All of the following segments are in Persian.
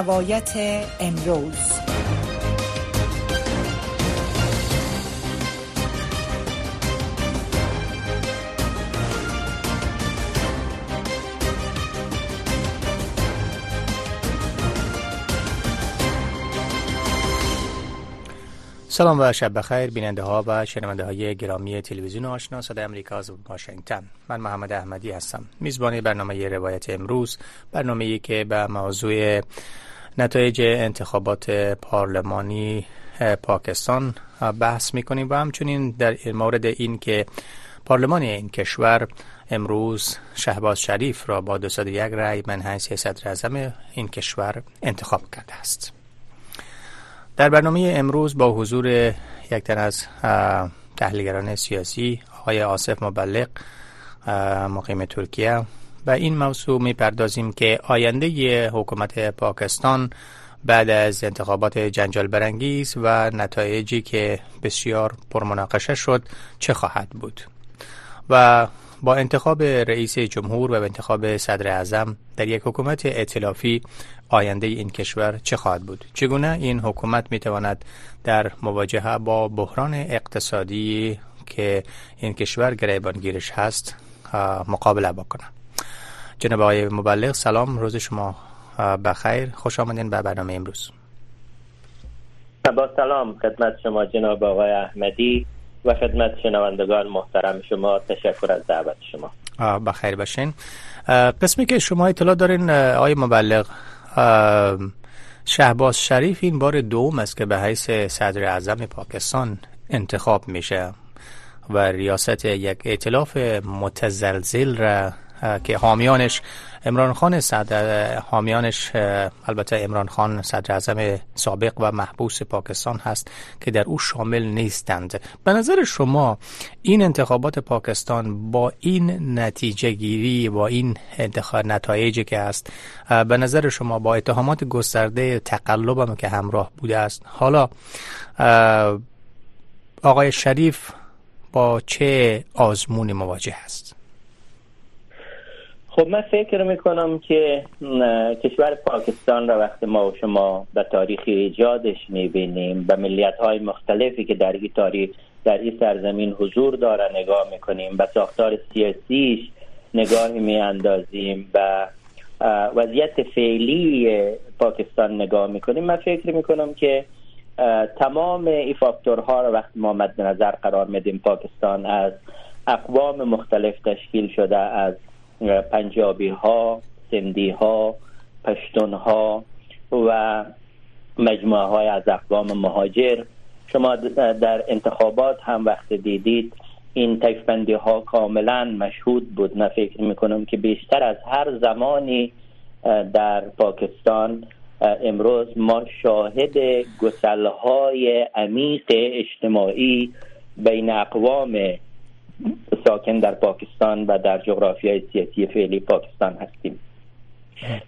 روایت امروز. سلام و شب بخیر بیننده ها و شنونده های گرامی تلویزیون آشنا صدای امریکا از واشنگتن. من محمد احمدی هستم. میزبان برنامه روایت امروز برنامه ای که به موضوع نتایج انتخابات پارلمانی پاکستان بحث می‌کنیم و همچنین در مورد این که پارلمان این کشور امروز شهباز شریف را با 201 رأی من حیث صدر اعظم این کشور انتخاب کرده است. در برنامه امروز با حضور یک تن از تحلیلگران سیاسی آقای آصف مبلغ مقیم ترکیه و این موضوع می‌پردازیم که آینده حکومت پاکستان بعد از انتخابات جنجال برانگیز و نتایجی که بسیار پرمناقشه شد چه خواهد بود؟ و با انتخاب رئیس جمهور و انتخاب صدر اعظم در یک حکومت ائتلافی آینده این کشور چه خواهد بود؟ چگونه این حکومت می تواند در مواجهه با بحران اقتصادی که این کشور گریبانگیرش هست مقابله بکنه جناب آقای مبلغ سلام روز شما بخیر. خوش آمدین به برنامه امروز. با سلام خدمت شما جناب آقای احمدی و خدمت شنوندگان محترم شما. تشکر از دعوت شما. بخیر باشین. قسمی که شما اطلاع دارین آقای مبلغ شهباز شریف این بار دوم است که به حیث صدر اعظم پاکستان انتخاب میشه و ریاست یک ائتلاف متزلزل را که حامیانش امران خان صدر حامیانش البته امران خان صدر اعظم سابق و محبوس پاکستان هست که در او شامل نیستند. به نظر شما این انتخابات پاکستان با این نتیجه گیری با این نتایجی که است به نظر شما با اتهامات گسترده تقلب که همراه بوده است. حالا آقای شریف با چه آزمونی مواجه است خب من فکر می‌کنم که کشور پاکستان را وقتی ما و شما به تاریخ ایجادش می‌بینیم به ملیت های مختلفی که در این تاریخ در این سرزمین حضور داره نگاه می‌کنیم به ساختار سیاسیش نگاهی میاندازیم و وضعیت فعلی پاکستان نگاه می‌کنیم من فکر می‌کنم که تمام این فاکتورها را وقتی ما مد نظر قرار میدیم پاکستان از اقوام مختلف تشکیل شده از پنجابی ها سندی ها پشتون ها و مجموعه های از اقوام مهاجر. شما در انتخابات هم وقت دیدید این تکفندی ها کاملا مشهود بود. من فکر می‌کنم که بیشتر از هر زمانی در پاکستان امروز ما شاهد گسلهای عمیق اجتماعی بین اقوام ساکن در پاکستان و در جغرافیای سیاسی فعلی پاکستان هستیم.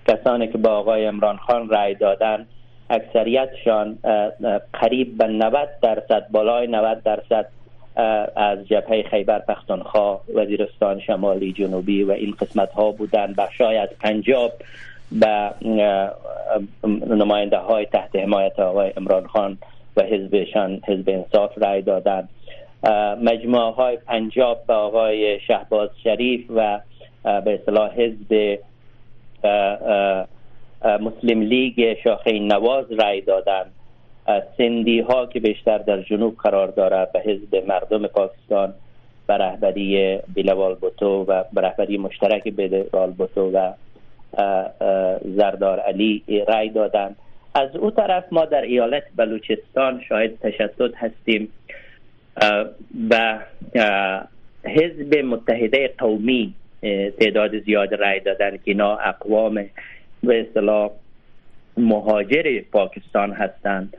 کسانی که با آقای امران خان رأی دادن اکثریتشان قریب به 90 درصد بالای 90 درصد از جبهه خیبر پختونخوا وزیرستان شمالی جنوبی و این قسمت ها بودن بخشای از پنجاب به نماینده های تحت حمایت آقای امران خان و حزبشان حزب انصاف رأی دادند مجموعه های پنجاب به آقای شهباز شریف و به اصطلاح حزب مسلم لیگ شاخه نواز رای دادن. سندی ها که بیشتر در جنوب قرار دارد به حزب مردم پاکستان به رهبری بیلوال بوتو و به رهبری مشترک بیلوال بوتو و زردار علی رای دادن. از او طرف ما در ایالت بلوچستان شاید تشدد هستیم. و حزب متحده قومی تعداد زیاد رای دادن که اینا اقوام به اصطلاح مهاجر پاکستان هستند.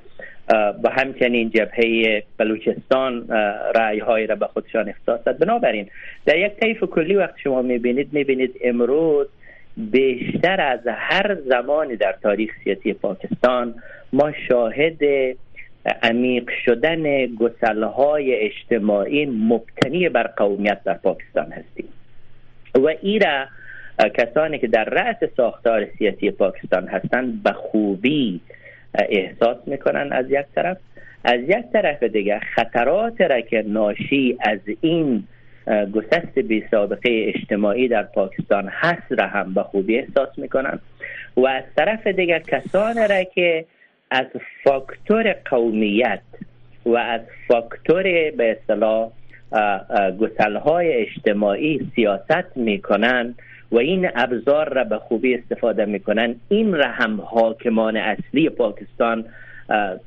و همچنین جبهه بلوچستان رای های را به خودشان اختصاص داد. بنابراین در یک طیف کلی وقت شما می‌بینید می‌بینید امروز بیشتر از هر زمانی در تاریخ سیاسی پاکستان ما شاهد عمیق شدن گسلهای اجتماعی مبتنی بر قومیت در پاکستان هستیم. و ایرا کسانی که در رأس ساختار سیاسی پاکستان هستند به خوبی احساس می‌کنن از یک طرف. از یک طرف دیگه خطرات را که ناشی از این گسست بی سابقه اجتماعی در پاکستان هست را هم به خوبی احساس می‌کنن. و از طرف دیگه کسان را که از فاکتور قومیت و از فاکتور به اصطلاح گسلهای اجتماعی سیاست می‌کنن و این ابزار را به خوبی استفاده می‌کنن. این را هم حاکمان اصلی پاکستان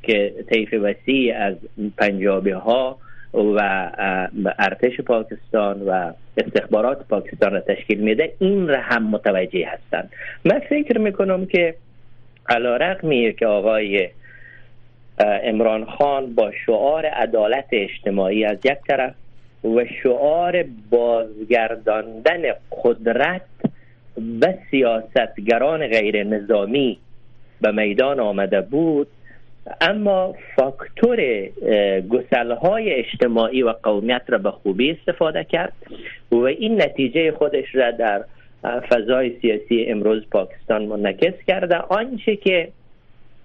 که طیف وسیع از پنجابی ها و ارتش پاکستان و استخبارات پاکستان را تشکیل میده این را هم متوجه هستند. من فکر می‌کنم که علا که آقای امران خان با شعار عدالت اجتماعی از یک طرف و شعار بازگرداندن قدرت و سیاستگران غیر نظامی به میدان آمده بود. اما فاکتور گسلهای اجتماعی و قومیت را به خوبی استفاده کرد و این نتیجه خودش را در فضای سیاسی امروز پاکستان منعکس کرده. آنچه که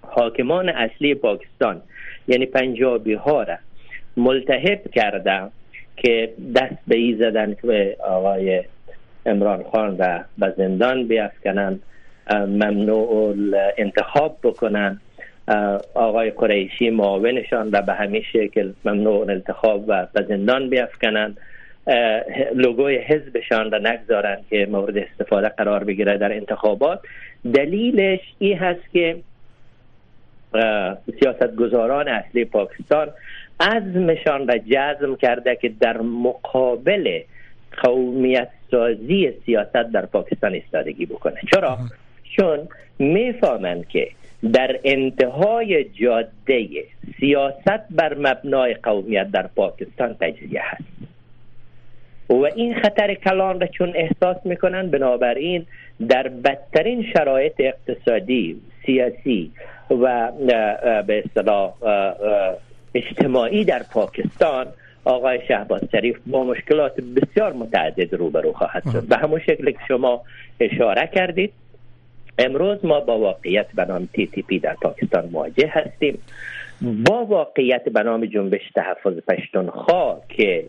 حاکمان اصلی پاکستان یعنی پنجابی ها را ملتحب کرده که دست به ای زدن که آقای امران خان را به زندان بیافکنن ممنوع انتخاب بکنن. آقای قریشی معاونشان را به همین شکل ممنوع انتخاب و به زندان بیافکنن. لوگوی حزبشان را نگذارن که مورد استفاده قرار بگیره در انتخابات. دلیلش این هست که سیاستگزاران اصلی پاکستان عزمشان را جزم کرده که در مقابل قومیت سازی سیاست در پاکستان استادگی بکنه. چرا؟ چون می‌فهمند که در انتهای جاده سیاست بر مبنای قومیت در پاکستان تجزیه هست. و این خطر کلان را چون احساس می‌کنن بنابراین در بدترین شرایط اقتصادی سیاسی و به اصطلاح اجتماعی در پاکستان آقای شهباز شریف با مشکلات بسیار متعدد روبرو خواهد شد. به همون شکل که شما اشاره کردید امروز ما با واقعیت به نام تی تی پی در پاکستان مواجه هستیم. با واقعیت به نام جنبش تحفظ پشتونخوا که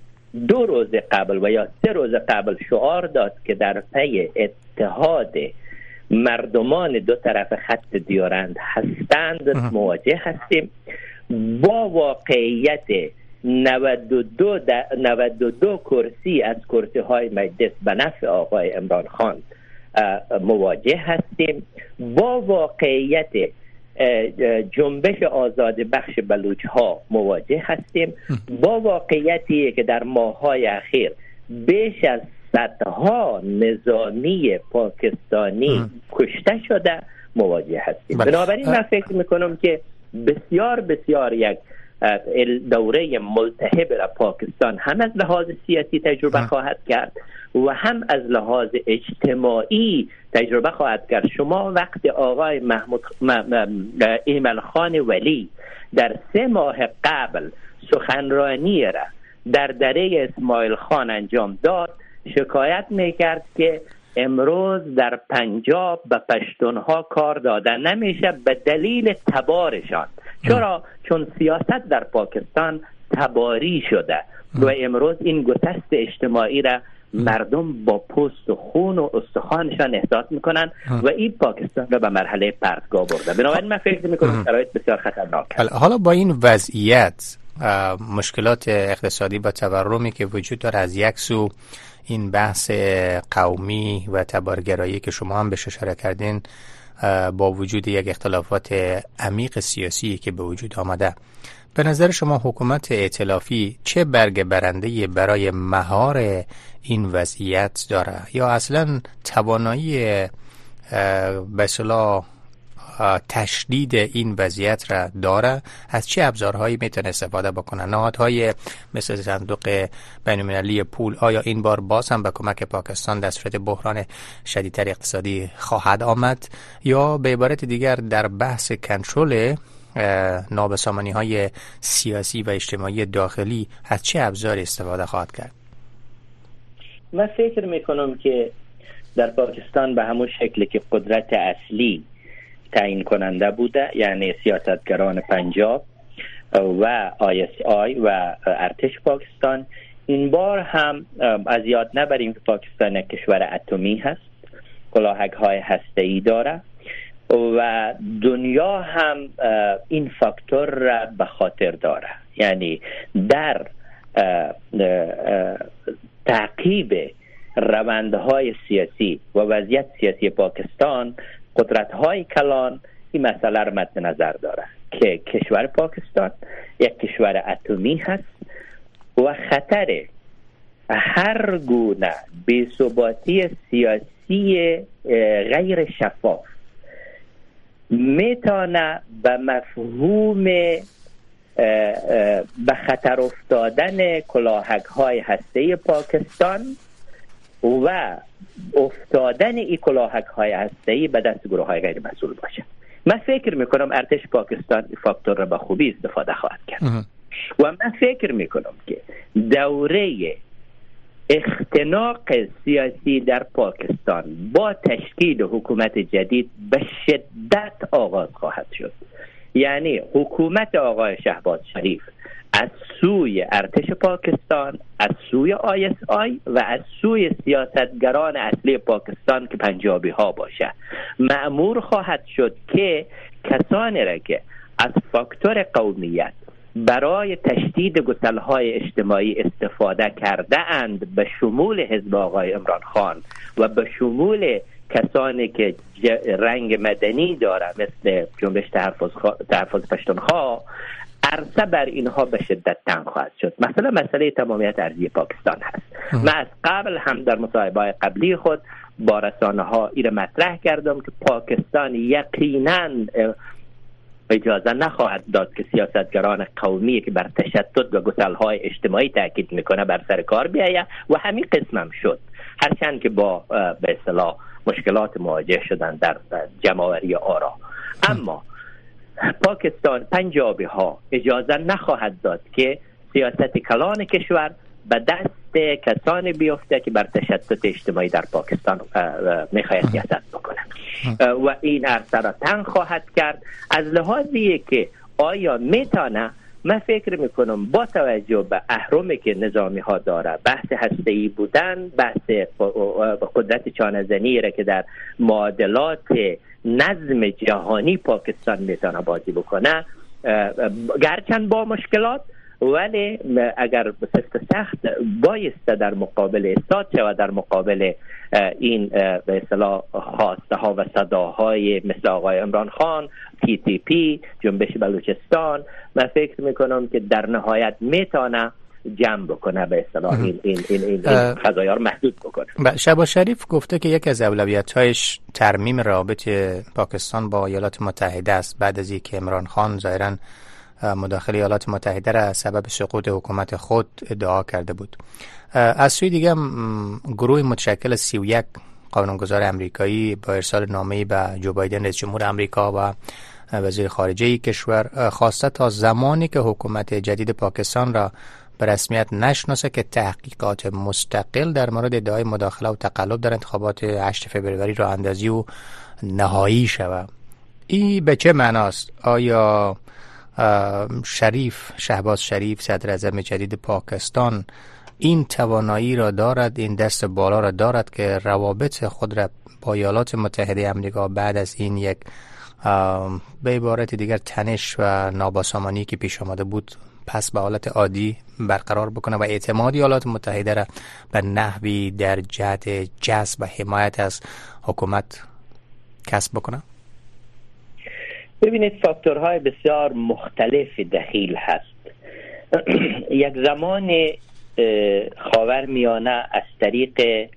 دو روز قبل و یا سه روز قبل شعار داد که در پی اتحاد مردمان دو طرف خط دیارند هستند مواجه هستیم. با واقعیت 92, 92 کرسی از کرسی های مجلس به نفع آقای امران خان مواجه هستیم. با واقعیت جنبش آزاد بخش بلوچ ها مواجه هستیم. با واقعیتی که در های اخیر بیش از صدها نظامی پاکستانی کشته شده مواجه هستیم. بله. بنابراین من فکر می‌کنم که بسیار بسیار یک دوره ملتهب را پاکستان هم از لحاظ سیاسی تجربه خواهد کرد و هم از لحاظ اجتماعی تجربه خواهد کرد. شما وقت آقای محمود ایمل خان ولی در سه ماه قبل سخنرانی را در دره اسماعیل خان انجام داد شکایت می‌کرد که امروز در پنجاب به پشتونها کار داده نمیشه به دلیل تبارشان. چرا؟ چون سیاست در پاکستان تباری شده و امروز این گسست اجتماعی را مردم با پوست و خون و استخوانشان احساس می‌کنن و این پاکستان را به مرحله پرتگاه برده. بنابراین من فکر می‌کنم شرایط بسیار خطرناک حالا با این وضعیت مشکلات اقتصادی و تورمی که وجود داره از یک سو این بحث قومی و تبارگرایی که شما هم بهش اشاره کردین با وجود یک اختلافات عمیق سیاسی که به وجود آمده. به نظر شما حکومت ائتلافی چه برگ برنده برای مهار این وضعیت داره؟ یا اصلا توانایی به تشدید این وضعیت را داره از چه ابزارهایی می‌تونه استفاده بکنه؟ نهادهای مثل صندوق بینالمللی پول آیا این بار باز هم به کمک پاکستان در صورت بحران شدیدتر اقتصادی خواهد آمد؟ یا به عبارت دیگر در بحث کنترل نابسامانی های سیاسی و اجتماعی داخلی از چه ابزاری استفاده خواهد کرد؟ من فکر می‌کنم که در پاکستان به همون شکلی که قدرت اصلی تعیین کننده بوده یعنی سیاستگران پنجاب و آی آی و ارتش پاکستان. این بار هم از یاد نبریم که پاکستان کشور اتمی هست کلاهک های هسته ای داره و دنیا هم این فاکتور را به خاطر داره. یعنی در تعقیب روندهای سیاسی و وضعیت سیاسی پاکستان قدرت های کلان این مسئله را مد نظر داره که کشور پاکستان یک کشور اتمی هست و خطر هر گونه بی‌ثباتی سیاسی غیر شفاف می‌تونه به مفهوم به خطر افتادن کلاهک های هسته پاکستان و افتادن این کلاهک های هسته به دست گروه های غیر مسئول باشه. من فکر می‌کنم ارتش پاکستان فاکتور را به خوبی استفاده خواهد کرد. و من فکر می‌کنم که دوره اختناق سیاسی در پاکستان با تشکیل حکومت جدید به شدت آغاز خواهد شد. یعنی حکومت آقای شهباز شریف از سوی ارتش پاکستان از سوی آی اس آی و از سوی سیاستگران اصلی پاکستان که پنجابی ها باشه. مامور خواهد شد که کسانی را که از فاکتور قومیت برای تشدید گسلهای اجتماعی استفاده کرده اند به شمول حزب آقای امران خان و به شمول کسانی که رنگ مدنی داره مثل جنبش تحفظ, تحفظ پشتونخوا عرصه بر اینها به شدت تنگ خواهد شد. مثلا مسئله تمامیت ارضی پاکستان هست. من از قبل هم در مصاحبه قبلی خود با رسانه ها ایره مطرح کردم که پاکستان یقینا اجازه نخواهد داد که سیاستگران قومی که بر تشدد و گسلهای اجتماعی تاکید می‌کنه بر سر کار بیایه و همین قسمم شد. هرچند که با به اصطلاح مشکلات مواجه شدن در جمعوری آرا. اما پاکستان پنجابی ها اجازه نخواهد داد که سیاست کلان کشور به دست کسانی بیفته که بر تشدد اجتماعی در پاکستان می‌خواهد سیاست بکنه و این عرصه را تنگ خواهد کرد. از لحاظی که آیا میتانه من فکر می‌کنم با توجه به اهرمی که نظامی ها داره بحث هسته بودن بحث قدرت چانزنی را که در معادلات نظم جهانی پاکستان می‌تونه بازی بکنه. گرچند با مشکلات ولی اگر سفت سخت بایسته در مقابل استاد و در مقابل این به اصطلاح خواسته ها و صداهای مثل آقای امران خان تی تی پی جنبش بلوچستان من فکر می‌کنم که در نهایت می‌تونه جمع بکنه به اصطلاح. این این این, این, این رو محدود بکنه. شبا شریف گفته که یک از اولویت‌هایش ترمیم رابط پاکستان با ایالات متحده است. بعد از اینکه عمران خان ظاهرا مداخله ایالات متحده را سبب سقوط حکومت خود ادعا کرده بود. از سوی دیگه گروه متشکل 31 قانونگذار امریکایی با ارسال نامه به جو بایدن رئیس جمهور امریکا و وزیر خارجه کشور خواسته تا زمانی که حکومت جدید پاکستان را به رسمیت نشناسه که تحقیقات مستقل در مورد ادعای مداخله و تقلب در انتخابات 8 فوریه را اندازی و نهایی شود. این به چه معناست؟ آیا شریف شهباز شریف صدر اعظم جدید پاکستان این توانایی را دارد این دست بالا را دارد که روابط خود را با ایالات متحده امریکا بعد از این یک به عبارت دیگر تنش و ناباسامانی که پیش آمده بود پس به حالت عادی برقرار بکنه و اعتماد ایالات متحده را به نحوی در جهت جذب و حمایت از حکومت کسب بکنه؟ ببینید فاکتورهای بسیار مختلف دخیل هست. یک زمان خاور میانه از طریق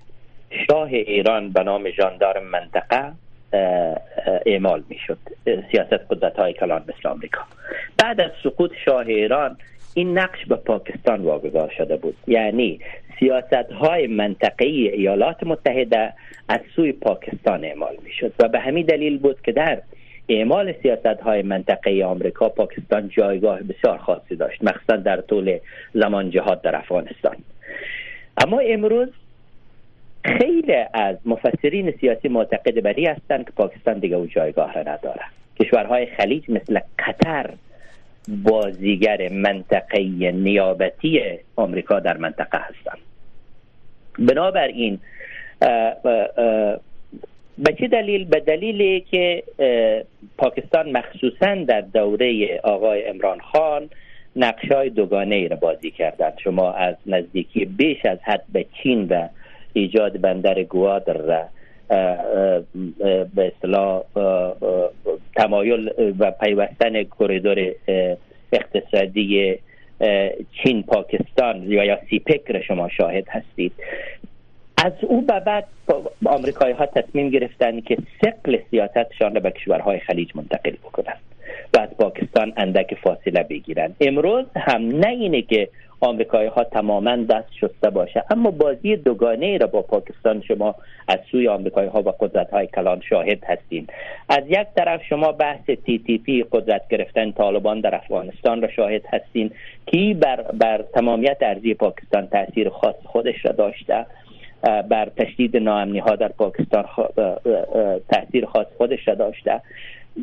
شاه ایران به نام جاندار منطقه اعمال می‌شد سیاست قدرت های کلان مثل آمریکا. بعد از سقوط شاه ایران این نقش به پاکستان واگذار شده بود. یعنی سیاست های منطقی ایالات متحده از سوی پاکستان اعمال می‌شد. و به همین دلیل بود که در اعمال سیاست های منطقه آمریکا پاکستان جایگاه بسیار خاصی داشت مخصوصا در طول زمان جهاد در افغانستان. اما امروز خیلی از مفسرین سیاسی معتقد بری هستند که پاکستان دیگه اون جایگاه را نداره. کشورهای خلیج مثل قطر بازیگر منطقه نیابتی آمریکا در منطقه هستند. بنابراین به چه دلیل؟ به دلیلی که پاکستان مخصوصا در دوره آقای امران خان نقش های دوگانه را بازی کردند. شما از نزدیکی بیش از حد به چین و ایجاد بندر گوادر را به اصطلاح تمایل و پیوستن کریدور اقتصادی چین پاکستان یا یا سیپک را شما شاهد هستید. از او به بعد آمریکایی ها تصمیم گرفتن که سقل سیاستشان را به کشورهای خلیج منتقل بکنند و از پاکستان اندک فاصله بگیرند. امروز هم نه اینه که آمریکایی ها تماما دست شسته باشه. اما بازی دوگانه را با پاکستان شما از سوی آمریکایی ها و قدرت های کلان شاهد هستین از یک طرف شما بحث تی تی پی قدرت گرفتن طالبان در افغانستان را شاهد هستین که بر, بر تمامیت ارضی پاکستان تاثیر خاص خودش را داشته. بر تشدید ناامنی ها در پاکستان تاثیر خاص خودش را داشته.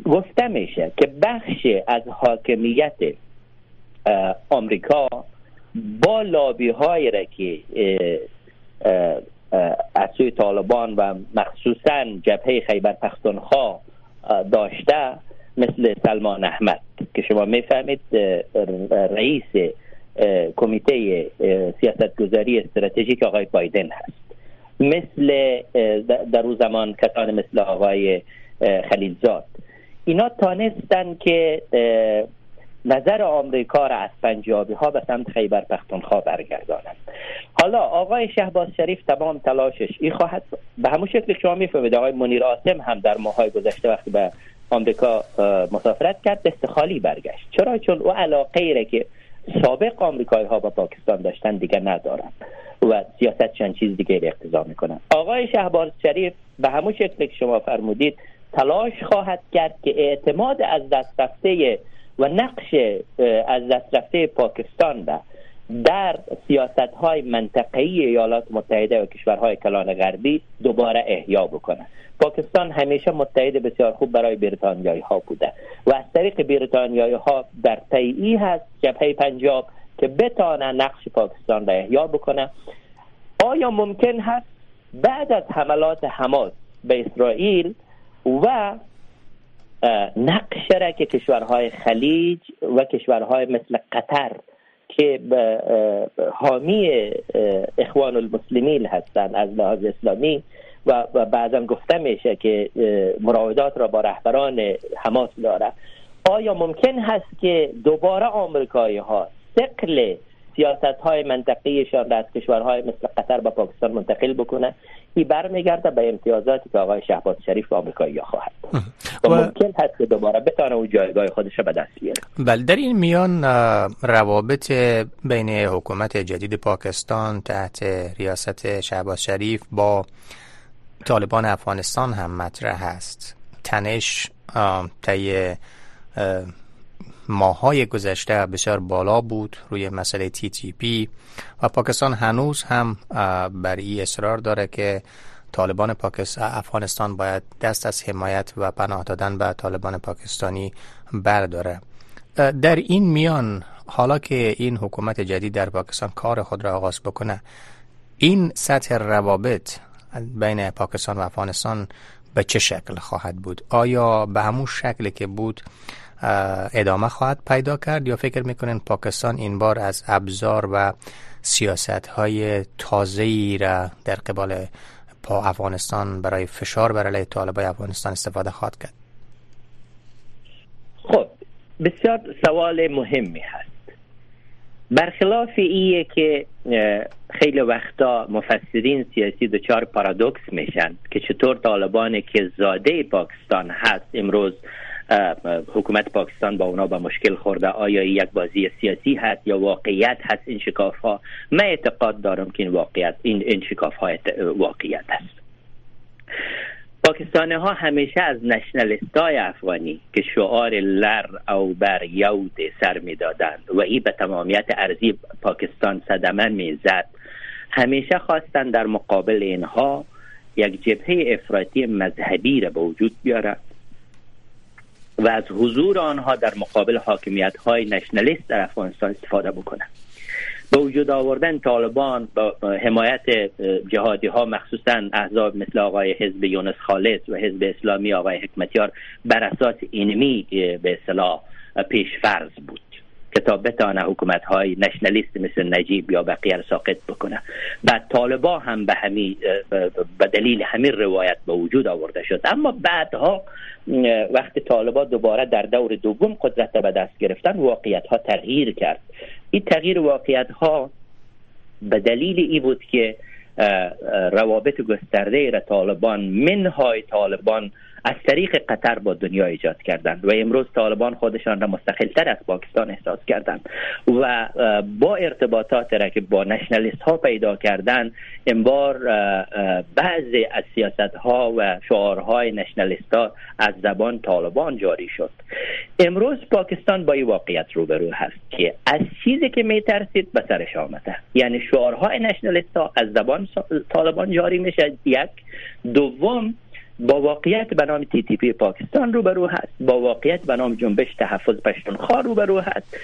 گفته میشه که بخش از حاکمیت آمریکا با لابی هایی را که از سوی طالبان و مخصوصا جبهه خیبر پختونخوا داشته مثل سلمان احمد که شما می‌فهمید رئیس کمیته سیاستگذاری استراتژیک آقای بایدن هست. مثل در او زمان کسان مثل آقای خلیلزاد. اینا تانستن که نظر آمریکا را از پنجابی ها به سمت خیبر پختونخوا برگردانند. حالا آقای شهباز شریف تمام تلاشش این خواهد به همون شکل شما می‌فهمید آقای منیر آسم هم در ماهای گذشته وقتی به آمریکا مسافرت کرد دست خالی برگشت. چرا؟ چون او علاقه ای که سابق آمریکایی ها با پاکستان داشتن دیگه ندارن و سیاستشان چیز دیگه اقتضا می‌کنن. آقای شهباز شریف به همون شکل که شما فرمودید تلاش خواهد کرد که اعتماد از دست رفته و نقش از دست رفته پاکستان را در سیاست های منطقه‌ای ایالات متحده و کشورهای کلان غربی دوباره احیا بکنه. پاکستان همیشه متحد بسیار خوب برای بریتانیایی ها بوده و از طریق بریتانیایی ها در تیعی هست جبهه پنجاب که بتانه نقش پاکستان را احیا بکنه. آیا ممکن هست بعد از حملات حماس به اسرائیل و نقش را که کشورهای خلیج و کشورهای مثل قطر که حامی اخوان المسلمین هستند از لحاظ اسلامی و بعضا گفته میشه که مراودات را با رهبران حماس داره آیا ممکن هست که دوباره آمریکایی ها سقل سیاست های منطقیشان را از کشورهای مثل قطر به پاکستان منتقل بکنه این برمیگرده به امتیازاتی که آقای شهباز شریف به آمریکایی خواهد و ممکن هست که دوباره بتانه او جایگاه خودش به دست بیاره. بله در این میان روابط بین حکومت جدید پاکستان تحت ریاست شهباز شریف با طالبان افغانستان هم مطرح است. تنش طی ماهای گذشته بسیار بالا بود روی مسئله تی تی پی و پاکستان هنوز هم بر این اصرار داره که طالبان پاکستان افغانستان باید دست از حمایت و پناه دادن به طالبان پاکستانی برداره. در این میان حالا که این حکومت جدید در پاکستان کار خود را آغاز بکنه این سطح روابط بین پاکستان و افغانستان به چه شکل خواهد بود؟ آیا به همون شکل که بود ادامه خواهد پیدا کرد یا فکر می‌کنین پاکستان این بار از ابزار و سیاست های تازه ای را در قبال پا افغانستان برای فشار بر علیه طالبای افغانستان استفاده خواهد کرد؟ خب بسیار سوال مهمی هست. برخلاف ایه که خیلی وقتا مفسرین سیاسی دچار پارادوکس میشن که چطور طالبان که زاده پاکستان هست امروز حکومت پاکستان با اونا به مشکل خورده. آیا یک بازی سیاسی هست یا واقعیت هست؟ این شکاف ها من اعتقاد دارم که این واقعیت این, این شکاف ها واقعیت هست. پاکستانی ها همیشه از نشنلیست های افغانی که شعار لر او بر یود سر می دادند و این به تمامیت ارزی پاکستان صدمه می زد همیشه خواستن در مقابل اینها یک جبهه افراطی مذهبی را به وجود بیاره و از حضور آنها در مقابل حاکمیت های نشنالیست در افغانستان استفاده بکنه به وجود آوردن طالبان با حمایت جهادی ها مخصوصا احزاب مثل آقای حزب یونس خالص و حزب اسلامی آقای حکمتیار بر اساس اینمی به اصطلاح پیش فرض بود. که تا بتانه حکومت های نشنالیست مثل نجیب یا بقیه ساقط بکنه. بعد طالبا هم به همین به دلیل همین روایت به وجود آورده شد. اما بعدها وقتی طالبا دوباره در دور دوم قدرت به دست گرفتن واقعیت ها تغییر کرد. این تغییر واقعیت ها به دلیل ای بود که روابط گسترده را طالبان منهای طالبان از طریق قطر با دنیا ایجاد کردند و امروز طالبان خودشان را مستقلتر از پاکستان احساس کردند و با ارتباطات را که با نشنالیست ها پیدا کردند این بار بعضی از سیاست ها و شعارهای نشنالیست ها از زبان طالبان جاری شد. امروز پاکستان با این واقعیت روبرو هست که از چیزی که می ترسید به سرش آمده. یعنی شعارهای نشنالیست ها از زبان طالبان جاری میشه. یک. دوم با واقعیت به نام تی تی پی پاکستان روبرو هست. با واقعیت به نام جنبش تحفظ پشتونخوا روبرو هست.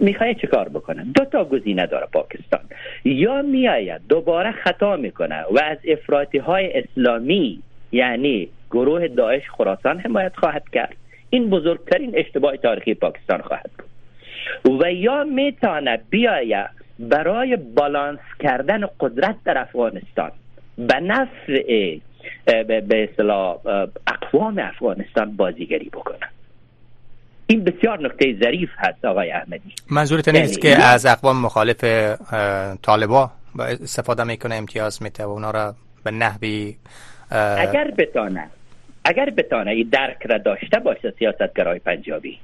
می‌خواد چه کار بکنه دو تا گزینه داره پاکستان. یا میآید دوباره خطا می‌کنه و از افراطی های اسلامی یعنی گروه داعش خراسان حمایت خواهد کرد. این بزرگترین اشتباه تاریخی پاکستان خواهد بود. و یا می‌تونه بیاید برای بالانس کردن قدرت در افغانستان به نفع به اصطلاح اقوام افغانستان بازیگری بکنن. این بسیار نکته ظریف هست آقای احمدی. منظورت نیست یعنی که از اقوام مخالف طالبا استفاده می‌کنه امتیاز میته و اونا را به نحوی اگر بتانه اگر بتانه این درک را داشته باشه سیاستگرای پنجابی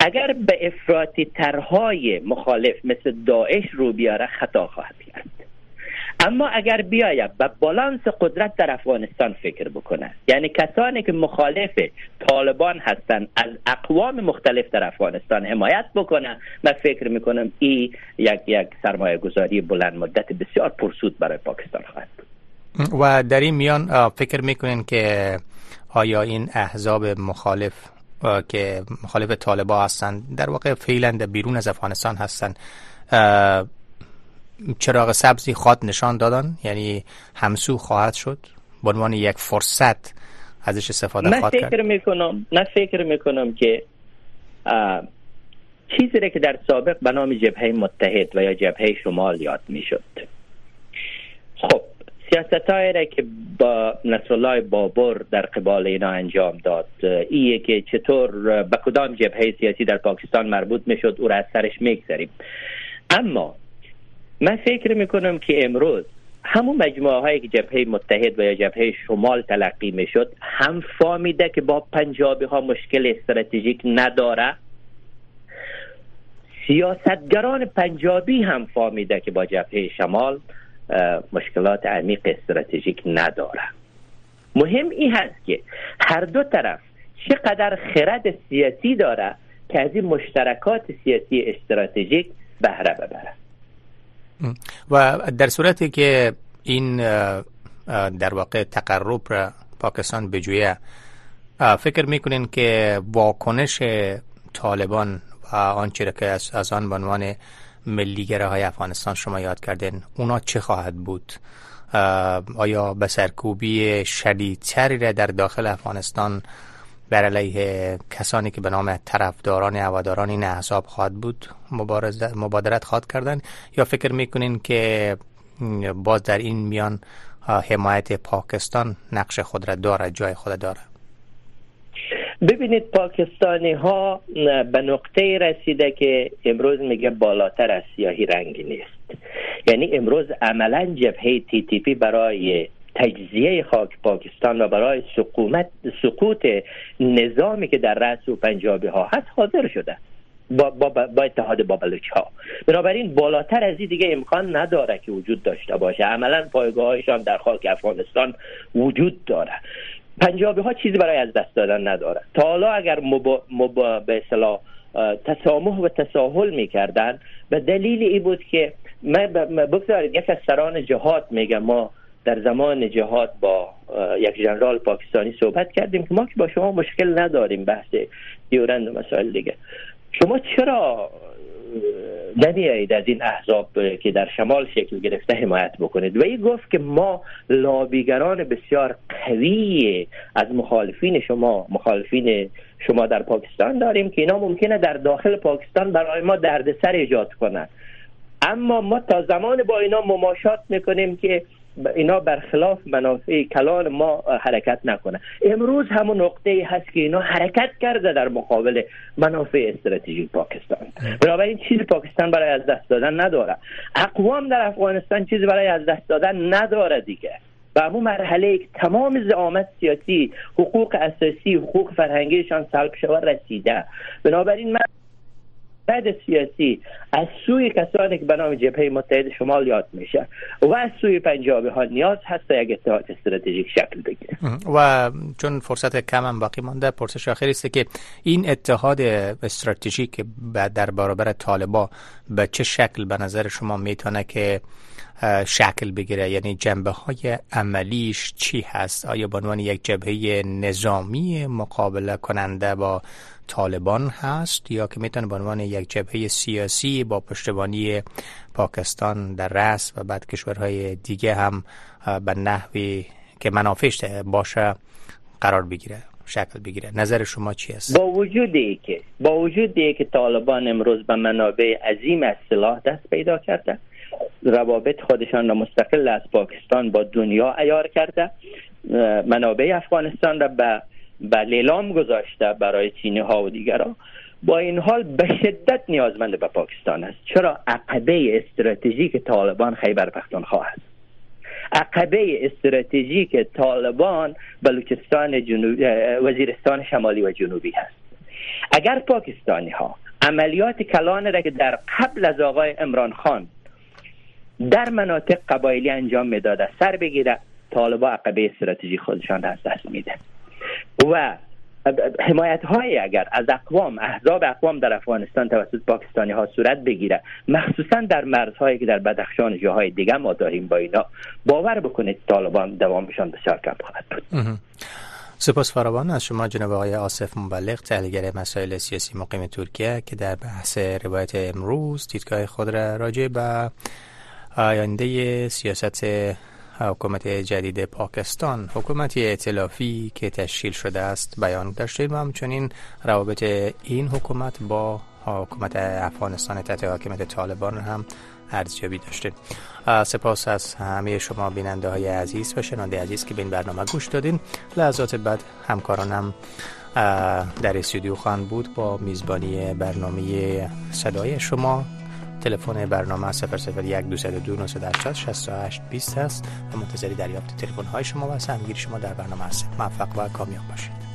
اگر به افراطی ترهای مخالف مثل داعش رو بیاره خطا خواهد کرد. اما اگر بیاید به بالانس قدرت در افغانستان فکر بکنه یعنی کسانی که مخالف طالبان هستند از اقوام مختلف در افغانستان حمایت بکنه من فکر می‌کنم این یک یک سرمایه گذاری بلند مدت بسیار پرسود برای پاکستان خواهد بود. و در این میان فکر می‌کنین که آیا این احزاب مخالف که مخالف طالبان هستند در واقع فعلا بیرون از افغانستان هستند چراغ سبزی خواد نشان دادن. یعنی همسو خواهد شد. به عنوان یک فرصت ازش استفاده خواهد کرد. فکر می‌کنم نه فکر می‌کنم که چیزی که در سابق به نام جبهه متحد و یا جبهه شمال یاد می‌شد. خب سیاست را که با نصرالله بابر در قبال اینا انجام داد ایه که چطور به کدام جبهه سیاسی در پاکستان مربوط می‌شد او را از سرش می‌گذاریم اما من فکر می‌کنم که امروز همون مجموعه هایی که جبهه متحد و یا جبهه شمال تلقی می‌شد هم فامیده که با پنجابی ها مشکل استراتژیک نداره. سیاستگران پنجابی هم فامیده که با جبهه شمال مشکلات عمیق استراتژیک نداره. مهم این هست که هر دو طرف چقدر خرد سیاسی داره که از این مشترکات سیاسی استراتژیک بهره ببره. و در صورتی که این در واقع تقرب را پاکستان بجویه فکر می‌کنین که واکنش طالبان و آنچه که از, آن به عنوان ملیگره های افغانستان شما یاد کردین اونا چه خواهد بود؟ آیا به سرکوبی شدیدتری را در داخل افغانستان بر علیه کسانی که به نام طرفداران هواداران این احزاب خواهد بود مبادرت خواهد کردن یا فکر می‌کنین که باز در این میان حمایت پاکستان نقش خود را داره جای خود داره؟ ببینید پاکستانی ها به نقطه رسیده که امروز میگه بالاتر از سیاهی رنگی نیست. یعنی امروز عملا جبهه تی تی پی برای تجزیه خاک پاکستان و برای سقومت سقوط نظامی که در رأس و پنجابی ها هست حاضر شده. با, با, با اتحاد با ها بنابراین بالاتر از این دیگه امکان نداره که وجود داشته باشه. عملا پایگاهشان در خاک افغانستان وجود داره. پنجابی ها چیزی برای از دست دادن نداره. تا حالا اگر مبا, مبا به اصطلاح تسامح و تساهل می‌کردن به دلیل ای بود که بگذارید یک از سران جهاد میگه ما در زمان جهاد با یک جنرال پاکستانی صحبت کردیم که ما که با شما مشکل نداریم بحث دیورند و مسائل دیگه. شما چرا نمیایید از این احزاب که در شمال شکل گرفته حمایت بکنید؟ و این گفت که ما لابیگران بسیار قوی از مخالفین شما مخالفین شما در پاکستان داریم که اینا ممکنه در داخل پاکستان برای ما دردسر ایجاد کنند اما ما تا زمان با اینا مماشات می‌کنیم که اینا برخلاف منافع کلان ما حرکت نکنه. امروز همون نقطه هست که اینا حرکت کرده در مقابل منافع استراتژیک پاکستان. بنابراین چیزی پاکستان برای از دست دادن نداره. اقوام در افغانستان چیزی برای از دست دادن نداره دیگه. و همون مرحله تمام زعامت سیاسی حقوق اساسی حقوق فرهنگیشان سلب شود رسیده. بنابراین من بعد سیاسی از سوی کسانی که به نام جبهه متحد شمال یاد میشه و از سوی پنجابی ها نیاز هست تا یک اتحاد استراتژیک شکل بگیره. و چون فرصت کم هم باقی مانده پرسش آخری است که این اتحاد استراتژیک در برابر طالبا به چه شکل به نظر شما می‌تونه که شکل بگیره. یعنی جنبه های عملیش چی هست؟ آیا به عنوان یک جبهه نظامی مقابله کننده با طالبان هست؟ یا که می‌تونه به عنوان یک جبهه سیاسی با پشتیبانی پاکستان در رأس و بعد کشورهای دیگه هم به نحوی که منافعش باشه قرار بگیره شکل بگیره. نظر شما چی است؟ با وجود که با وجود که طالبان امروز به منابع عظیم از سلاح دست پیدا کرده روابط خودشان را مستقل از پاکستان با دنیا ایار کرده منابع افغانستان را به به لیلام گذاشته برای چینی ها و دیگران با این حال به شدت نیازمند به پاکستان است. چرا؟ عقبه استراتژیک طالبان خیبر پختونخوا است عقبه استراتژیک طالبان بلوچستان جنوب وزیرستان شمالی و جنوبی هست. اگر پاکستانی ها عملیات کلان را که در قبل از آقای امران خان در مناطق قبایلی انجام می‌داده. سر بگیره طالبا عقبه استراتژی خودشان را از دست میده. و حمایت های اگر از اقوام احزاب اقوام در افغانستان توسط پاکستانی ها صورت بگیره مخصوصا در مرزهایی که در بدخشان جاهای دیگه ما داریم با اینا باور بکنید طالبان دوامشان بسیار کم خواهد بود. سپاس فراوان از شما جناب آقای آصف مبلغ تحلیلگر مسائل سیاسی مقیم ترکیه که در بحث روایت امروز دیدگاه خود را راجع به آینده سیاست حکومت جدید پاکستان. حکومتی ائتلافی که تشکیل شده است بیان داشتیم و همچنین روابط این حکومت با حکومت افغانستان تحت حاکمیت طالبان هم ارزیابی داشتیم سپاس از همه شما بیننده های عزیز و شنونده عزیز که به این برنامه گوش دادین. لحظات بعد همکارانم در استودیو خواهند بود با میزبانی برنامه صدای شما. تلفن برنامه 001 202 980 68 20 است و منتظری دریافت تلفن های شما و سهمگیری شما در برنامه هستیم. موفق و کامیاب باشید.